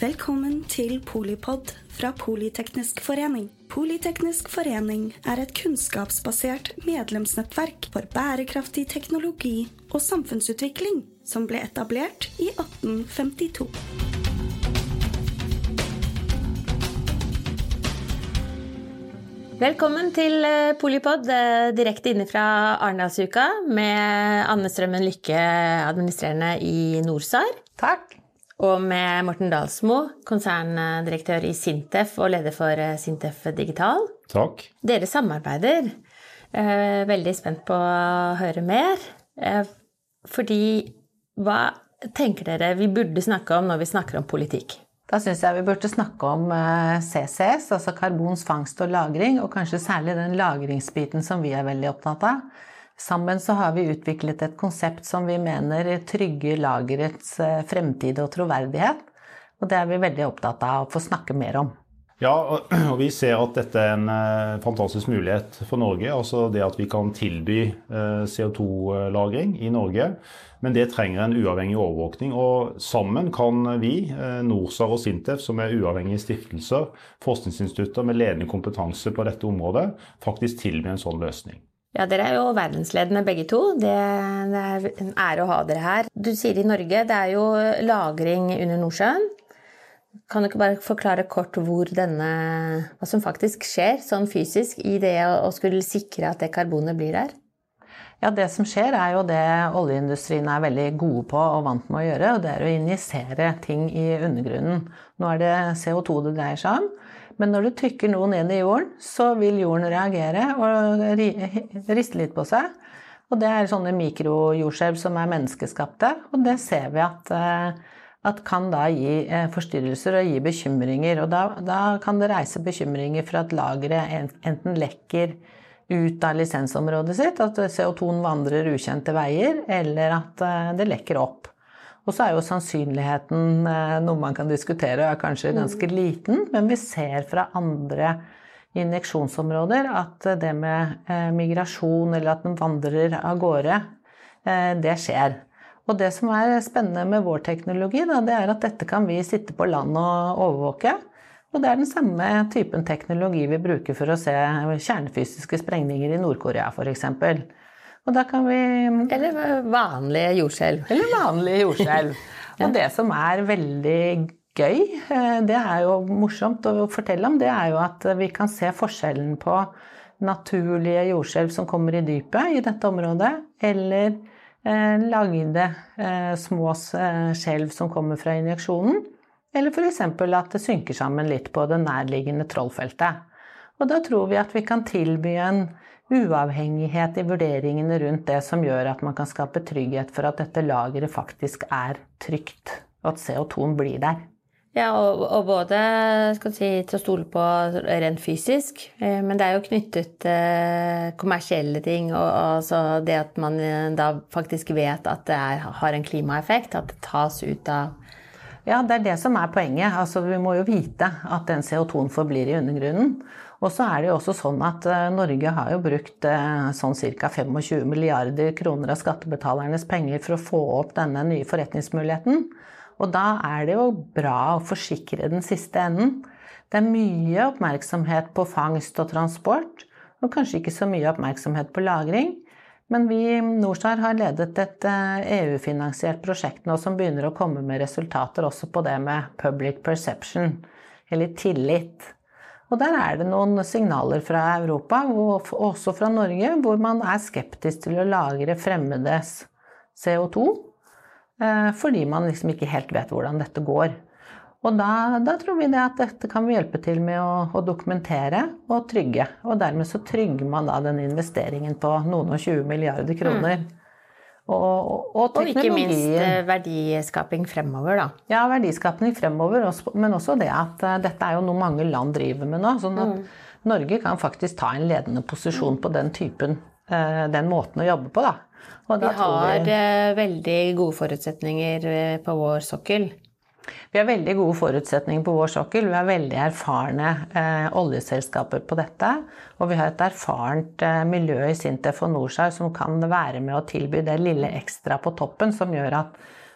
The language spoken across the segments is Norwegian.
Velkommen til Polipod fra Politeknisk forening. Politeknisk forening er et kunnskapsbasert medlemsnettverk for bærekraftig teknologi og samfunnsutvikling som ble etablert i 1852. Velkommen til eh, Polipod eh, direkte inne fra Arendalsuka med Anne Strømmen Lykke, administrerende i NorSAR. Takk. Og med Morten Dalsmo, konserndirektør i Sintef og leder for eh, Sintef Digital. Takk. Dere samarbeider. Veldig spent på å høre mer. Fordi hva tenker dere vi burde snakke om når vi snakker om politikk? Da syns jeg vi burde snakke om eh, CCS, altså karbons fangst og lagring, og kanskje særlig den lagringsbiten som vi er veldig opptatt av. Sammen så har vi utviklet et konsept som vi mener trygger lagerets eh, fremtid og troverdighet. Og det er vi veldig opptatt av å få snakke mer om. Ja, og vi ser at dette er en eh, fantastisk mulighet for Norge. Altså det at vi kan tilby CO2-lagring i Norge men det trenger en uavhengig overvåkning. Og sammen kan vi, eh, NORSAR og SINTEF, som er uavhengige stiftelser, forskningsinstitutter med ledende kompetanse på dette området, faktisk tilby en sånn løsning. Ja, Dere er jo verdensledende begge to. Det, det er en ære å ha dere her. Du sier i Norge det er jo lagring under Nordsjøen. Kan du ikke bare forklare kort denne, hva som faktisk skjer sånn fysisk i det å skulle sikre at det karbonet blir der? Ja, Det som skjer, er jo det oljeindustrien er veldig gode på og vant med å gjøre. og Det er å injisere ting i undergrunnen. Nå er det CO2 det dreier seg om. Men når du trykker noe ned i jorden, så vil jorden reagere og riste litt på seg. Og det er sånne mikrojordskjelv som er menneskeskapte. Og det ser vi at, eh, at kan da gi eh, forstyrrelser og gi bekymringer. Og da, da kan det reise bekymringer for at lageret enten lekker ut av lisensområdet sitt, at CO2-en vandrer ukjente veier, eller at eh, det lekker opp. Og så er jo sannsynligheten eh, noe man kan diskutere, og er kanskje ganske mm. liten, men vi ser fra andre injeksjonsområder at det med eh, migrasjon, eller at den vandrer av gårde, det skjer. Og det som er spennende med vår teknologi, da, det er at dette kan vi sitte på land og overvåke. Og det er den samme typen teknologi vi bruker for å se kjernefysiske sprengninger i Nord-Korea f.eks. Og da kan vi Eller vanlige jordskjelv. Eller vanlige jordskjelv. Og det som er veldig gøy, eh, det er jo morsomt å fortelle om, det er jo at vi kan se forskjellen på naturlige jordskjelv som kommer i dypet i dette området, eller eh, lagde eh, små eh, skjelv som kommer fra injeksjonen. Eller f.eks. at det synker sammen litt på det nærliggende trollfeltet. Og da tror vi at vi kan tilby en uavhengighet i vurderingene rundt det som gjør at man kan skape trygghet for at dette lageret faktisk er trygt, og at CO2-en blir der. Ja, og, og både si, til å stole på rent fysisk, eh, men det er jo knyttet eh, kommersielle ting. Og, altså det at man eh, da faktisk vet at det er, har en klimaeffekt, at det tas ut av ja, det er det som er poenget. Altså, vi må jo vite at den CO2-en forblir i undergrunnen. Og så er det jo også sånn at uh, Norge har jo brukt uh, sånn ca. 25 milliarder kroner av skattebetalernes penger for å få opp denne nye forretningsmuligheten. Og da er det jo bra å forsikre den siste enden. Det er mye oppmerksomhet på fangst og transport, og kanskje ikke så mye oppmerksomhet på lagring. Men vi i Norstar har ledet et EU-finansiert eh, e prosjekt nå som begynner å komme med resultater også på det med public perception, eller tillit. Og der er det noen signaler fra Europa, og også fra Norge, hvor man er skeptisk til å lagre fremmedes CO2. Eh, fordi man liksom ikke helt vet hvordan dette går. Og da, da, tror vi at dette kan vi hjelpe til med å, å, dokumentere og trygge. Og dermed så trygger man da den investeringen på noen og 20 milliarder kroner. Mm. Og, og, og, ikke minst eh, verdiskaping fremover, da. Ja, verdiskaping fremover, men også det at uh, dette er jo noe mange land driver med nå. sånn at mm. Norge kan faktisk ta en ledende posisjon på den typen, uh, den måten å jobbe på, da. vi har vi... veldig gode forutsetninger på vår sokkel. Vi har veldig gode forutsetninger på vår sokkel. Vi har veldig erfarne eh, oljeselskaper på dette. Og vi har et erfarent eh, miljø i Sintef og Norsar som kan være med å tilby det lille ekstra på toppen som gjør at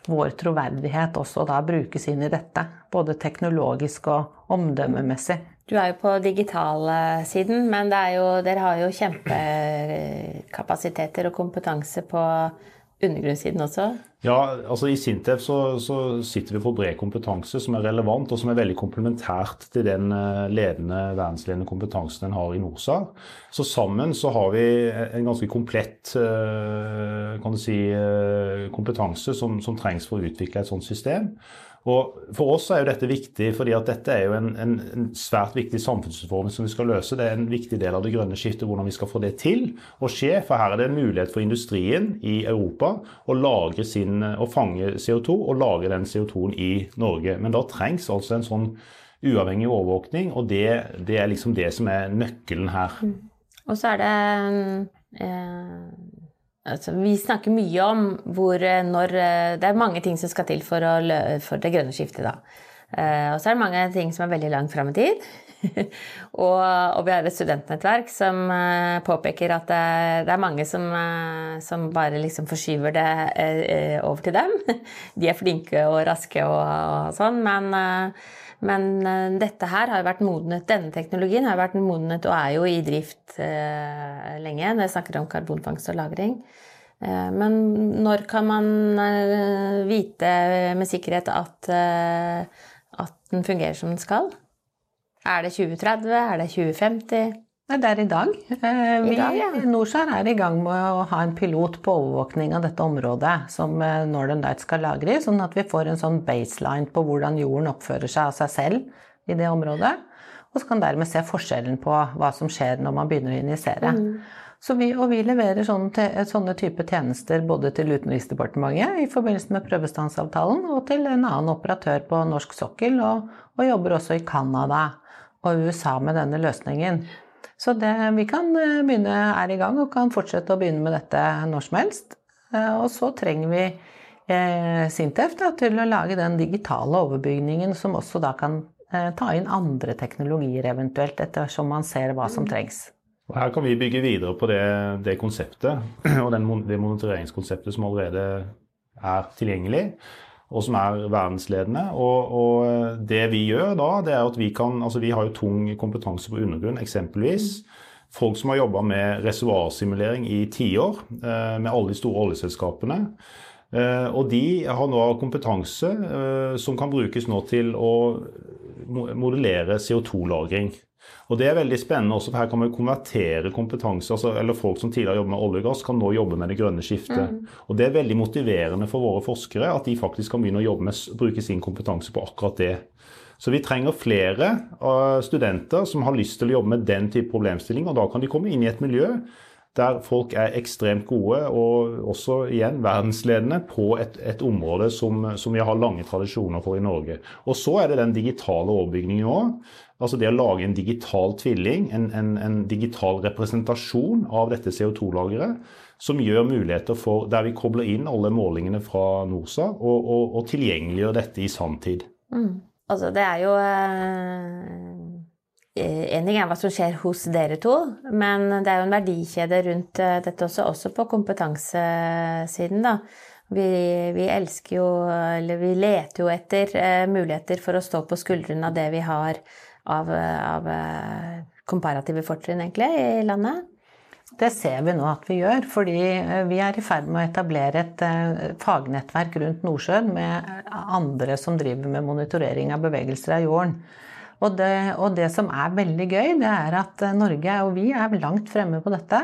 vår troverdighet også da brukes inn i dette. Både teknologisk og omdømmemessig. Du er jo på digitalsiden, men jo, dere har jo kjempekapasiteter og kompetanse på undergrunnssiden også? Ja, altså I Sintef så, så, sitter vi for bred kompetanse som er relevant, og som er veldig komplementært til den eh, ledende, verdensledende kompetansen en har i NORSAR. Så sammen så har vi en ganske komplett eh, kan du si, eh, kompetanse som, som trengs for å utvikle et sånt system. Og For oss er jo dette viktig, fordi at dette er jo en, en, en, svært viktig samfunnsutfordring som vi skal løse. Det er en viktig del av det grønne skiftet, hvordan vi skal få det til å skje. For her er det en mulighet for industrien i Europa å, lagre sin, å fange CO2 og lagre den CO2-en i Norge. Men da trengs altså en sånn uavhengig overvåkning, og det, det er liksom det som er nøkkelen her. Mm. Og så er det eh Altså, vi snakker mye om hvor eh, når eh, Det er mange ting som skal til for, å, for det grønne skiftet, da. Eh, og så er det mange ting som er veldig langt fram i tid. og, og, vi har et studentnettverk som påpeker at det, det er mange som, som, bare liksom forskyver det over til dem. De er flinke og raske og, og sånn, men, men dette her har vært modnet, denne teknologien har vært modnet og er jo i drift lenge når jeg snakker om karbonfangst og -lagring. Eh, men når kan man eh, vite med sikkerhet at, eh, at den fungerer som den skal? Er det 2030? Er det 2050? Det er i dag. Vi, I dag ja. Norsar er i gang med å ha en pilot på overvåkning av dette området som Northern Light skal lagre i, sånn at vi får en sånn baseline på hvordan jorden oppfører seg av seg selv i det området. Og så kan dermed se forskjellen på hva som skjer når man begynner å injisere. Mm. Vi, og vi leverer sånne, sånne type tjenester både til Utenriksdepartementet i forbindelse med prøvestansavtalen og til en annen operatør på norsk sokkel, og, og jobber også i Canada og USA med denne løsningen. Så det, vi kan eh, begynne, er i gang og kan fortsette å begynne med dette når som helst. Eh, og så trenger vi eh, Sintef da, til å lage den digitale overbygningen som også da kan eh, ta inn andre teknologier eventuelt, ettersom man ser hva som trengs. Og Her kan vi bygge videre på det, det konseptet og den, det monitoreringskonseptet som allerede er tilgjengelig, og som er verdensledende. Og, og, det vi gjør da, det er at vi kan Altså vi har jo tung kompetanse på undergrunn, eksempelvis. Folk som har jobba med reservoarsimulering i tiår, eh, med alle de store oljeselskapene. Eh, og de har nå kompetanse eh, som kan brukes nå til å modellere CO2-lagring. Og Det er veldig spennende også, for her kan vi konvertere kompetanse. Altså, eller Folk som tidligere jobbet med olje og gass, kan nå jobbe med det grønne skiftet. Mm. Og Det er veldig motiverende for våre forskere at de faktisk kan begynne å jobbe med, bruke sin kompetanse på akkurat det. Så vi trenger flere uh, studenter som har lyst til å jobbe med den type problemstilling. Og da kan de komme inn i et miljø der folk er ekstremt gode, og også igjen verdensledende, på et, et område som, som, vi har lange tradisjoner for i Norge. Og så er det den digitale overbygningen òg. Altså det å lage en digital tvilling, en, en, en digital representasjon av dette CO2-lageret, som gjør muligheter for Der vi kobler inn alle målingene fra NORSA og, og, og tilgjengeliggjør dette i sanntid. Mm. Altså det er jo eh, En ting er hva som skjer hos dere to, men det er jo en verdikjede rundt eh, dette også, også på kompetansesiden, da. Vi, vi, elsker jo, eller vi leter jo etter eh, muligheter for å stå på skuldrene av det vi har av, av eh, komparative fortrinn, egentlig, i landet? Det ser vi nå at vi gjør, fordi eh, vi er i ferd med å etablere et eh, fagnettverk rundt Nordsjøen med andre som driver med monitorering av bevegelser av jorden. Og det, og det som er veldig gøy, det er at Norge og vi er langt fremme på dette.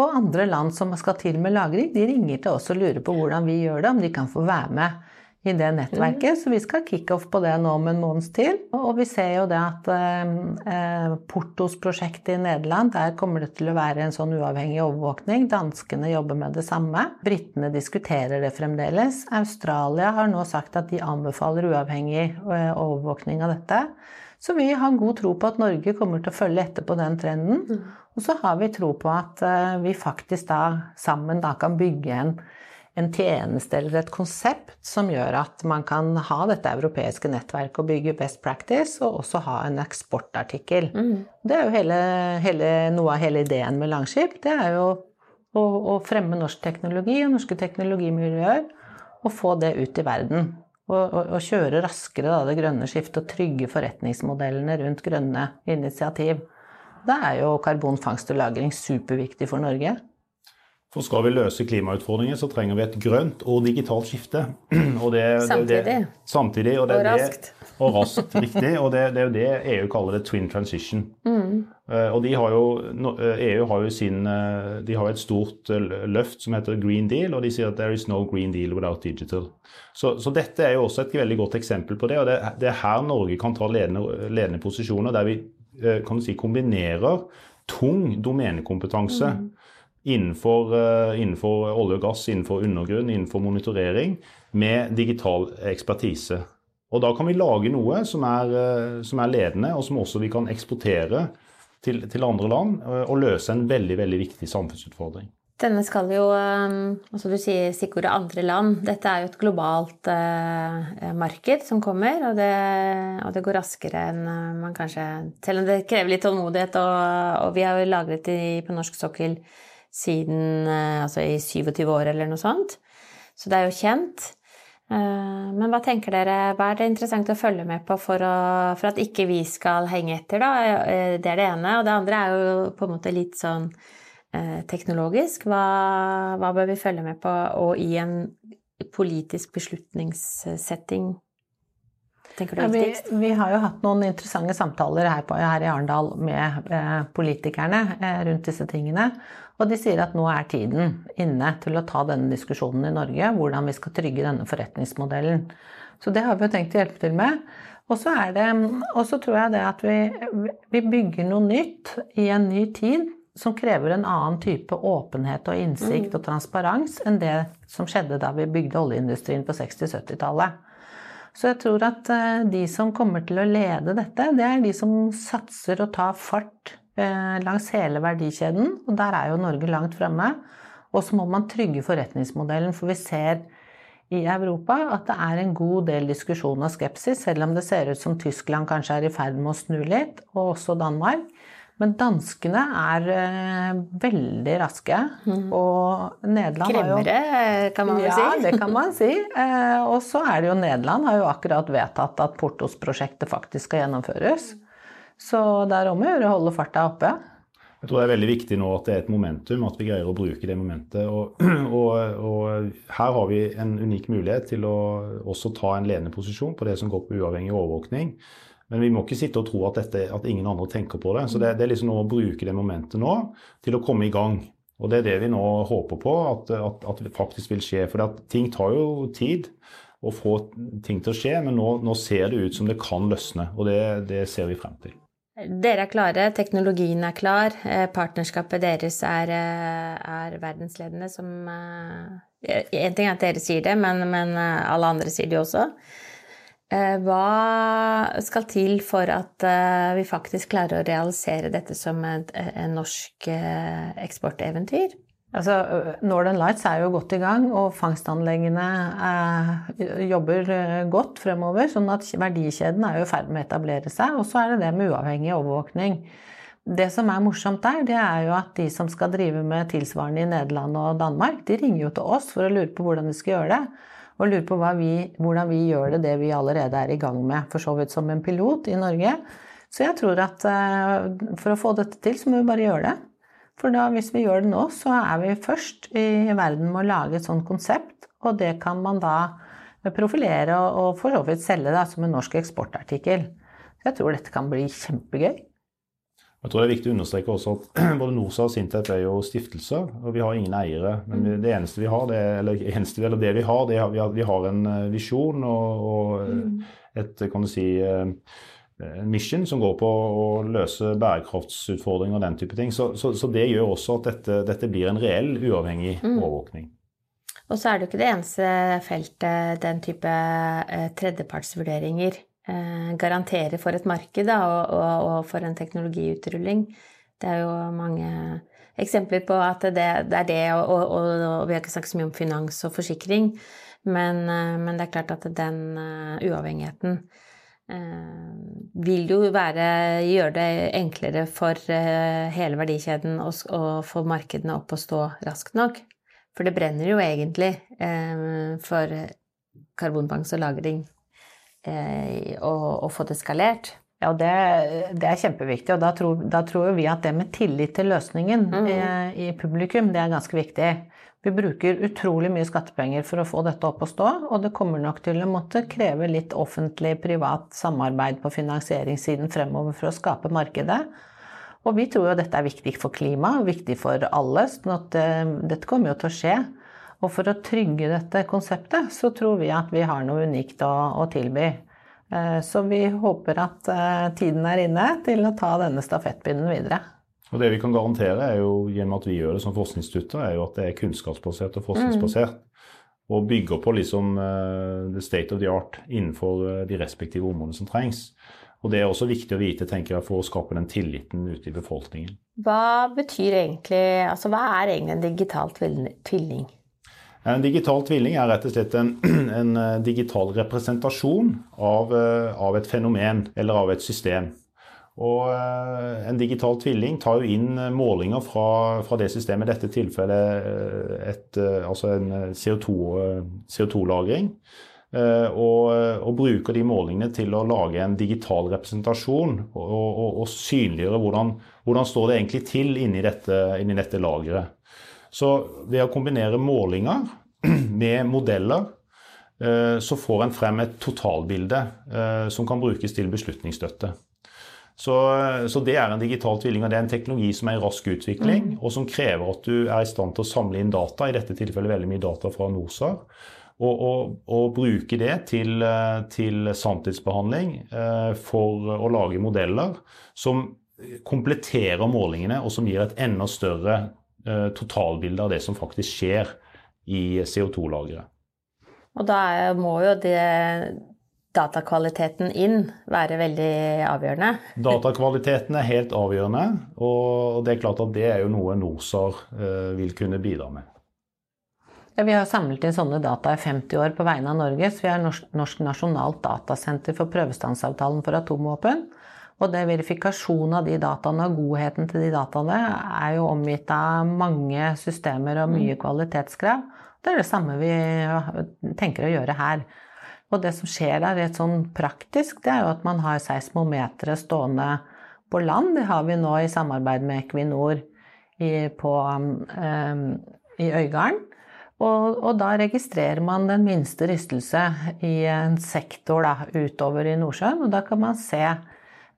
Og andre land som skal til med lagring, de ringer til oss og lurer på hvordan vi gjør det, om de kan få være med i det nettverket. Mm. Så vi skal kickoff på det nå om en måneds tid. Og vi ser jo det at eh, Portos prosjekt i Nederland, der kommer det til å være en sånn uavhengig overvåkning. Danskene jobber med det samme. Britene diskuterer det fremdeles. Australia har nå sagt at de anbefaler uavhengig eh, overvåkning av dette. Så vi har god tro på at Norge kommer til å følge etter på den trenden. Mm. Og så har vi tro på at eh, vi faktisk da sammen da kan bygge en en tjeneste eller et konsept som gjør at man kan ha dette europeiske nettverket og bygge best practice, og også ha en eksportartikkel. Mm. Det er jo hele, hele, noe av hele ideen med Langskip. Det er jo å, å, fremme norsk teknologi og norske teknologimiljøer. og få det ut i verden. Og, og, og kjøre raskere da, det grønne skiftet og trygge forretningsmodellene rundt grønne initiativ. Da er jo karbonfangst og -lagring superviktig for Norge. For skal vi løse klimautfordringer, så trenger vi et grønt og digitalt skifte. Og det, samtidig. Det, samtidig. Og, og raskt. og raskt, riktig. Og det, det, er jo det EU kaller det twin transition. Mm. Uh, og de har jo, EU har jo sin uh, De har et stort løft som heter Green Deal, og de sier at there is no green deal without digital. Så, så dette er jo også et veldig godt eksempel på det. Og det, det er her Norge kan ta ledende, ledende posisjoner, der vi kan du si, kombinerer tung domenekompetanse. Mm innenfor, eh, innenfor, olje og gass, innenfor undergrunn, innenfor monitorering, med digital ekspertise. Og da kan vi lage noe som er, eh, som er ledende, og som også vi kan eksportere til, til, andre land, eh, og løse en veldig, veldig viktig samfunnsutfordring. Denne skal jo altså Du sier stikkordet andre land. Dette er jo et globalt eh, marked som kommer, og det, og det, går raskere enn man kanskje Selv om det krever litt tålmodighet, og, og vi har jo lagret det på norsk sokkel siden eh, altså i 27 år eller noe sånt. Så det er jo kjent. Eh, men hva tenker dere, hva er det interessant å følge med på for, å, for at ikke vi skal henge etter, da? Eh, det er det ene. Og det andre er jo på en måte litt sånn teknologisk. Hva, hva bør vi følge med på, og i en politisk beslutningssetting? Tenker du er viktigst? Ja, vi, vi, har jo hatt noen interessante samtaler her, på, her i Arendal med eh, politikerne eh, rundt disse tingene. Og de sier at nå er tiden inne til å ta denne diskusjonen i Norge. Hvordan vi skal trygge denne forretningsmodellen. Så det har vi jo tenkt å hjelpe til med. Og så, det, og så tror jeg det at vi, vi bygger noe nytt i en ny tid som krever en annen type åpenhet og innsikt mm. og transparens enn det som skjedde da vi bygde oljeindustrien på 60-70-tallet. Så jeg tror at eh, de som kommer til å lede dette, det er de som satser og tar fart eh, langs hele verdikjeden. Og der er jo Norge langt fremme. Og så må man trygge forretningsmodellen, for vi ser i Europa at det er en god del diskusjon og skepsis, selv om det ser ut som Tyskland kanskje er i ferd med å snu litt, og også Danmark. Men danskene er uh, veldig raske. Mm. Og Nederland Kremmere, har jo kan man vel ja, si. Ja, det kan man si. Uh, og så er det jo Nederland har jo akkurat vedtatt at Portos-prosjektet faktisk skal gjennomføres. Så det er om å gjøre å holde farta oppe. Jeg tror det er veldig viktig nå at det er et momentum, at vi greier å bruke det momentet. Og, og, og her har vi en unik mulighet til å også ta en ledende posisjon på det som går på uavhengig overvåkning. Men vi må ikke sitte og tro at, dette, at ingen andre tenker på det. Så det, det er liksom å bruke det momentet nå til å komme i gang. Og det er det vi nå håper på at, at, at det faktisk vil skje. For ting tar jo tid å få ting til å skje, men nå, nå ser det ut som det kan løsne. Og det, det ser vi frem til. Dere er klare, teknologien er klar, eh, partnerskapet deres er, eh, er verdensledende som Én En ting er at dere sier det, men, men alle andre sier det jo også. Eh, hva skal til for at eh, vi faktisk klarer å realisere dette som et, en norsk eh, eksporteventyr? Altså, Northern Lights er jo godt i gang, og fangstanleggene eh, jobber godt fremover. sånn at verdikjeden er jo i ferd med å etablere seg. Og så er det det med uavhengig overvåkning. Det som er morsomt der, det er jo at de som skal drive med tilsvarende i Nederland og Danmark, de ringer jo til oss for å lure på hvordan de skal gjøre det og lurer på vi, hvordan vi gjør det, det vi allerede er i gang med, for så vidt som en pilot i Norge. Så jeg tror at eh, for å få dette til, så må vi bare gjøre det. For da, hvis vi gjør det nå, så er vi først i verden med å lage et sånt konsept, og det kan man da profilere og for så vidt selge da, som en norsk eksportartikkel. Så jeg tror dette kan bli kjempegøy. Jeg tror det er viktig å understreke også at både NORSA og Sintef er jo stiftelser, og vi har ingen eiere. Men mm. det eneste vi har, det, eller, eneste, eller det vi har, det er, at vi har en eh, visjon og, og mm. et kan du si, eh, en mission som går på å løse bærekraftsutfordringer og den type ting. Så, så, så det gjør også at dette, dette blir en reell uavhengig mm. overvåkning. Og så er det jo ikke det eneste feltet den type tredjepartsvurderinger eh, garantere for et marked da, og, og, og, for en teknologiutrulling. Det er jo mange eksempler på at det, det er det, og, og, vi har ikke snakket så mye om finans og forsikring, men, eh, men det er klart at den uh, uavhengigheten vil jo være, gjøre det enklere for hele verdikjeden å få markedene opp og stå raskt nok. For det brenner jo egentlig eh, for karbonbank og -lagring eh, og få det skalert. Ja, det, det, er kjempeviktig. Og da tror, da tror, vi at det med tillit til løsningen mm. i, i, publikum, det er ganske viktig. Vi bruker utrolig mye skattepenger for å få dette opp å stå, og det kommer nok til å måtte kreve litt offentlig-privat samarbeid på finansieringssiden fremover for å skape markedet. Og vi tror jo dette er viktig for klimaet, viktig for alle, sånn at uh, dette kommer jo til å skje. Og for å trygge dette konseptet, så tror vi at vi har noe unikt å, å tilby. Uh, så vi håper at uh, tiden er inne til å ta denne stafettpinnen videre. Og Det vi kan garantere, er jo, gjennom at vi gjør det som forskningsinstitutter, er jo at det er kunnskapsbasert og forskningsbasert. Mm. Og bygger på liksom the state of the art innenfor de respektive områdene som trengs. Og Det er også viktig å vite tenker jeg, for å skape den tilliten ute i befolkningen. Hva betyr egentlig, altså hva er egentlig en digital tvilling? En digital tvilling er rett og slett en, en eh, digital representasjon av, eh, av, et fenomen eller av et system. Og eh, En digital tvilling tar jo inn målinger fra, fra det systemet, i dette tilfellet et, altså en CO2-lagring. CO2 Eh, og, og, bruker de målingene til å lage en digital representasjon og, og, og synliggjøre hvordan, hvordan står det egentlig til inni dette, inni dette lageret. Så ved å kombinere målinger med modeller, eh, så får en frem et totalbilde eh, som kan brukes til beslutningsstøtte. Så, så, det er en digital tvilling, og det er en teknologi som er i rask utvikling, mm. og som krever at du er i stand til å samle inn data, i dette tilfellet veldig mye data fra NOSAR. Og, og, og, bruke det til, eh, til sanntidsbehandling eh, for å lage modeller som kompletterer målingene, og som gir et enda større eh, totalbilde av det som faktisk skjer i CO2-lageret. Og da må jo det datakvaliteten inn være veldig avgjørende? Datakvaliteten er helt avgjørende, og det er klart at det er jo noe NOSAR vil kunne bidra med. Ja, vi har samlet inn sånne data i 50 år på vegne av Norge. Så vi har Norsk, Norsk nasjonalt datasenter for prøvestansavtalen for atomvåpen. Og det verifikasjon av de dataene og godheten til de dataene er jo omgitt av mange systemer og mye mm. kvalitetskrav. Det er det samme vi tenker å gjøre her. Og det som skjer der rett sånn praktisk, det er jo at man har seismometere stående på land. Det har vi nå i samarbeid med Equinor i, på, um, i Øygarden. Og, og, da registrerer man den minste rystelse i en sektor da, utover i Nordsjøen. Og da kan man se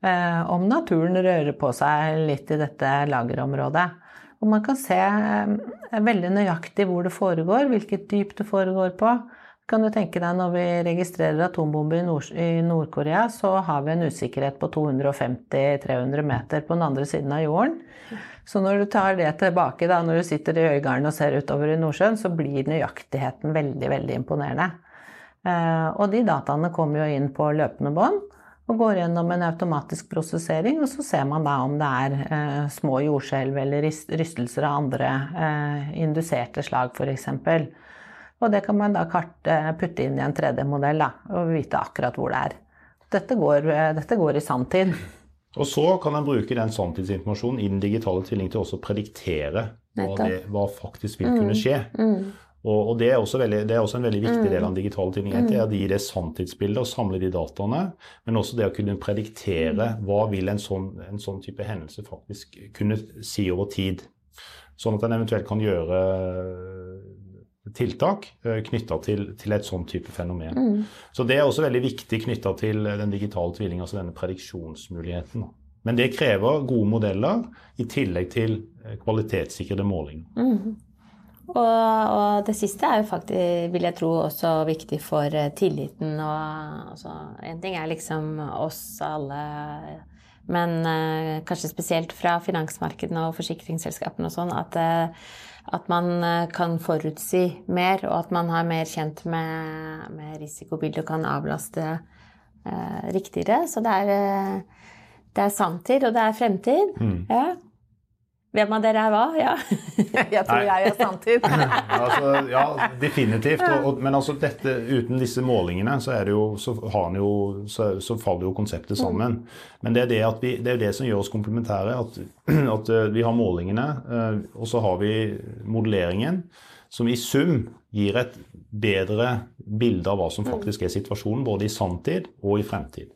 om naturen rører på seg litt i dette lagerområdet. Og man kan se eh, veldig nøyaktig hvor det foregår, hvilket dyp det foregår på. Kan du tenke deg Når vi registrerer atombomber i Nord-Korea, så har vi en usikkerhet på 250-300 meter på den andre siden av jorden. Så når du tar det tilbake, da, når du sitter i Øygarden og ser utover i Nordsjøen, så blir nøyaktigheten veldig, veldig imponerende. Eh, og de dataene kommer jo inn på løpende bånd og går gjennom en automatisk prosessering, og så ser man da om det er eh, små jordskjelv eller rystelser av andre eh, induserte slag, f.eks. Og det kan man da karte, putte inn i en 3D-modell og vite akkurat hvor det er. Dette går, dette går i sanntid. Og så kan en bruke den sanntidsinformasjonen i den digitale tvillingen til også å prediktere hva, det, hva faktisk vil kunne mm. skje. Mm. Mm. Og, og det, er veldig, det, er også en veldig viktig del av den digitale tvillingen. Det er å gi det sanntidsbildet og samle de dataene. Men også det å kunne prediktere hva vil en sånn, en sånn type hendelse faktisk kunne si over tid. Sånn at en eventuelt kan gjøre tiltak eh, knytta til, til, et sånn type fenomen. Mm. Så det er også veldig viktig knytta til den digitale tvilling, altså denne prediksjonsmuligheten. Men det krever gode modeller i tillegg til eh, kvalitetssikrede målinger. Mm. Og, og, det siste er jo faktisk, vil jeg tro, også viktig for eh, tilliten. Og, altså, en ting er liksom oss alle, men uh, kanskje spesielt fra finansmarkedene og forsikringsselskapene og sånn, at uh, at man eh, kan forutsi mer, og at man har mer kjent med, med risikobildet og kan avlaste eh, riktigere. Så det er, eh, det er samtid, og det er fremtid. Mm. Ja. Hvem av dere er hva? Ja. jeg tror jeg er sanntid. altså, ja, definitivt. Og, og, men altså, dette, uten disse målingene så, jo, så, jo, så, så, faller jo konseptet sammen. Men det er det, vi, det, er det som gjør oss komplementære. At, at, eh, vi har målingene, eh, og så har vi modelleringen som i sum gir et bedre bilde av hva som faktisk er situasjonen, både i sanntid og i fremtid.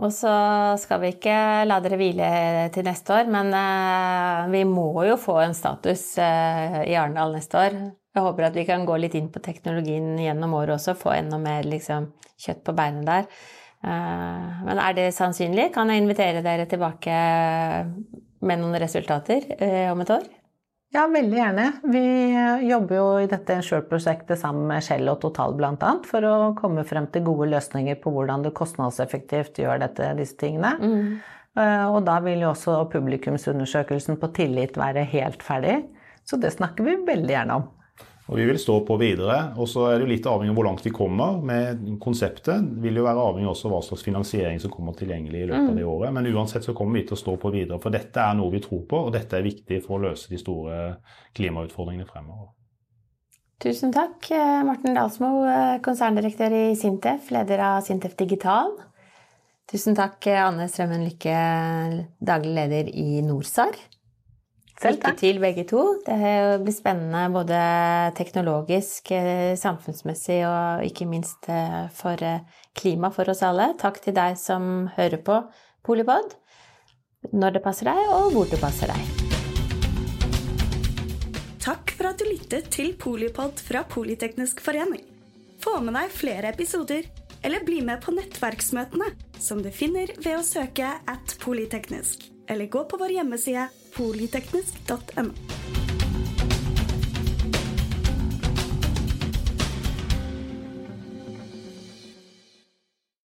Og så skal vi ikke la dere hvile til neste år, men uh, vi må jo få en status uh, i Arendal neste år. Jeg håper at vi kan gå litt inn på teknologien gjennom året også, få enda mer liksom, kjøtt på beinet der. Uh, men er det sannsynlig? Kan jeg invitere dere tilbake med noen resultater om et år? Ja, veldig gjerne. Vi jobber jo i dette Ensure-prosjektet sammen med Shell og Total bl.a. for å komme frem til gode løsninger på hvordan du kostnadseffektivt gjør dette, disse tingene. Mm. Eh, og da vil jo også publikumsundersøkelsen på tillit være helt ferdig. Så det snakker vi veldig gjerne om. Og Vi vil stå på videre. og så er det jo litt avhengig av hvor langt vi kommer med konseptet. Det vil jo være avhengig også av hva slags finansiering som kommer tilgjengelig i løpet av det mm. året. Men uansett så kommer vi til å stå på videre, for dette er noe vi tror på, og dette er viktig for å løse de store klimautfordringene fremover. Tusen takk, Morten Dalsmo, konserndirektør i Sintef, leder av Sintef Digital. Tusen takk, Anne Strømmen Lykke, daglig leder i NorSAR. Lykke til, begge to. Det blir spennende både teknologisk, eh, samfunnsmessig og ikke minst eh, for eh, klima for oss alle. Takk til deg som hører på Polipod, når det passer deg, og hvor det passer deg. Takk for at du lyttet til Polipod fra Politeknisk forening. Få med deg flere episoder, eller bli med på nettverksmøtene, som du finner ved å søke at polyteknisk eller gå på vår hjemmeside polyteknisk.no.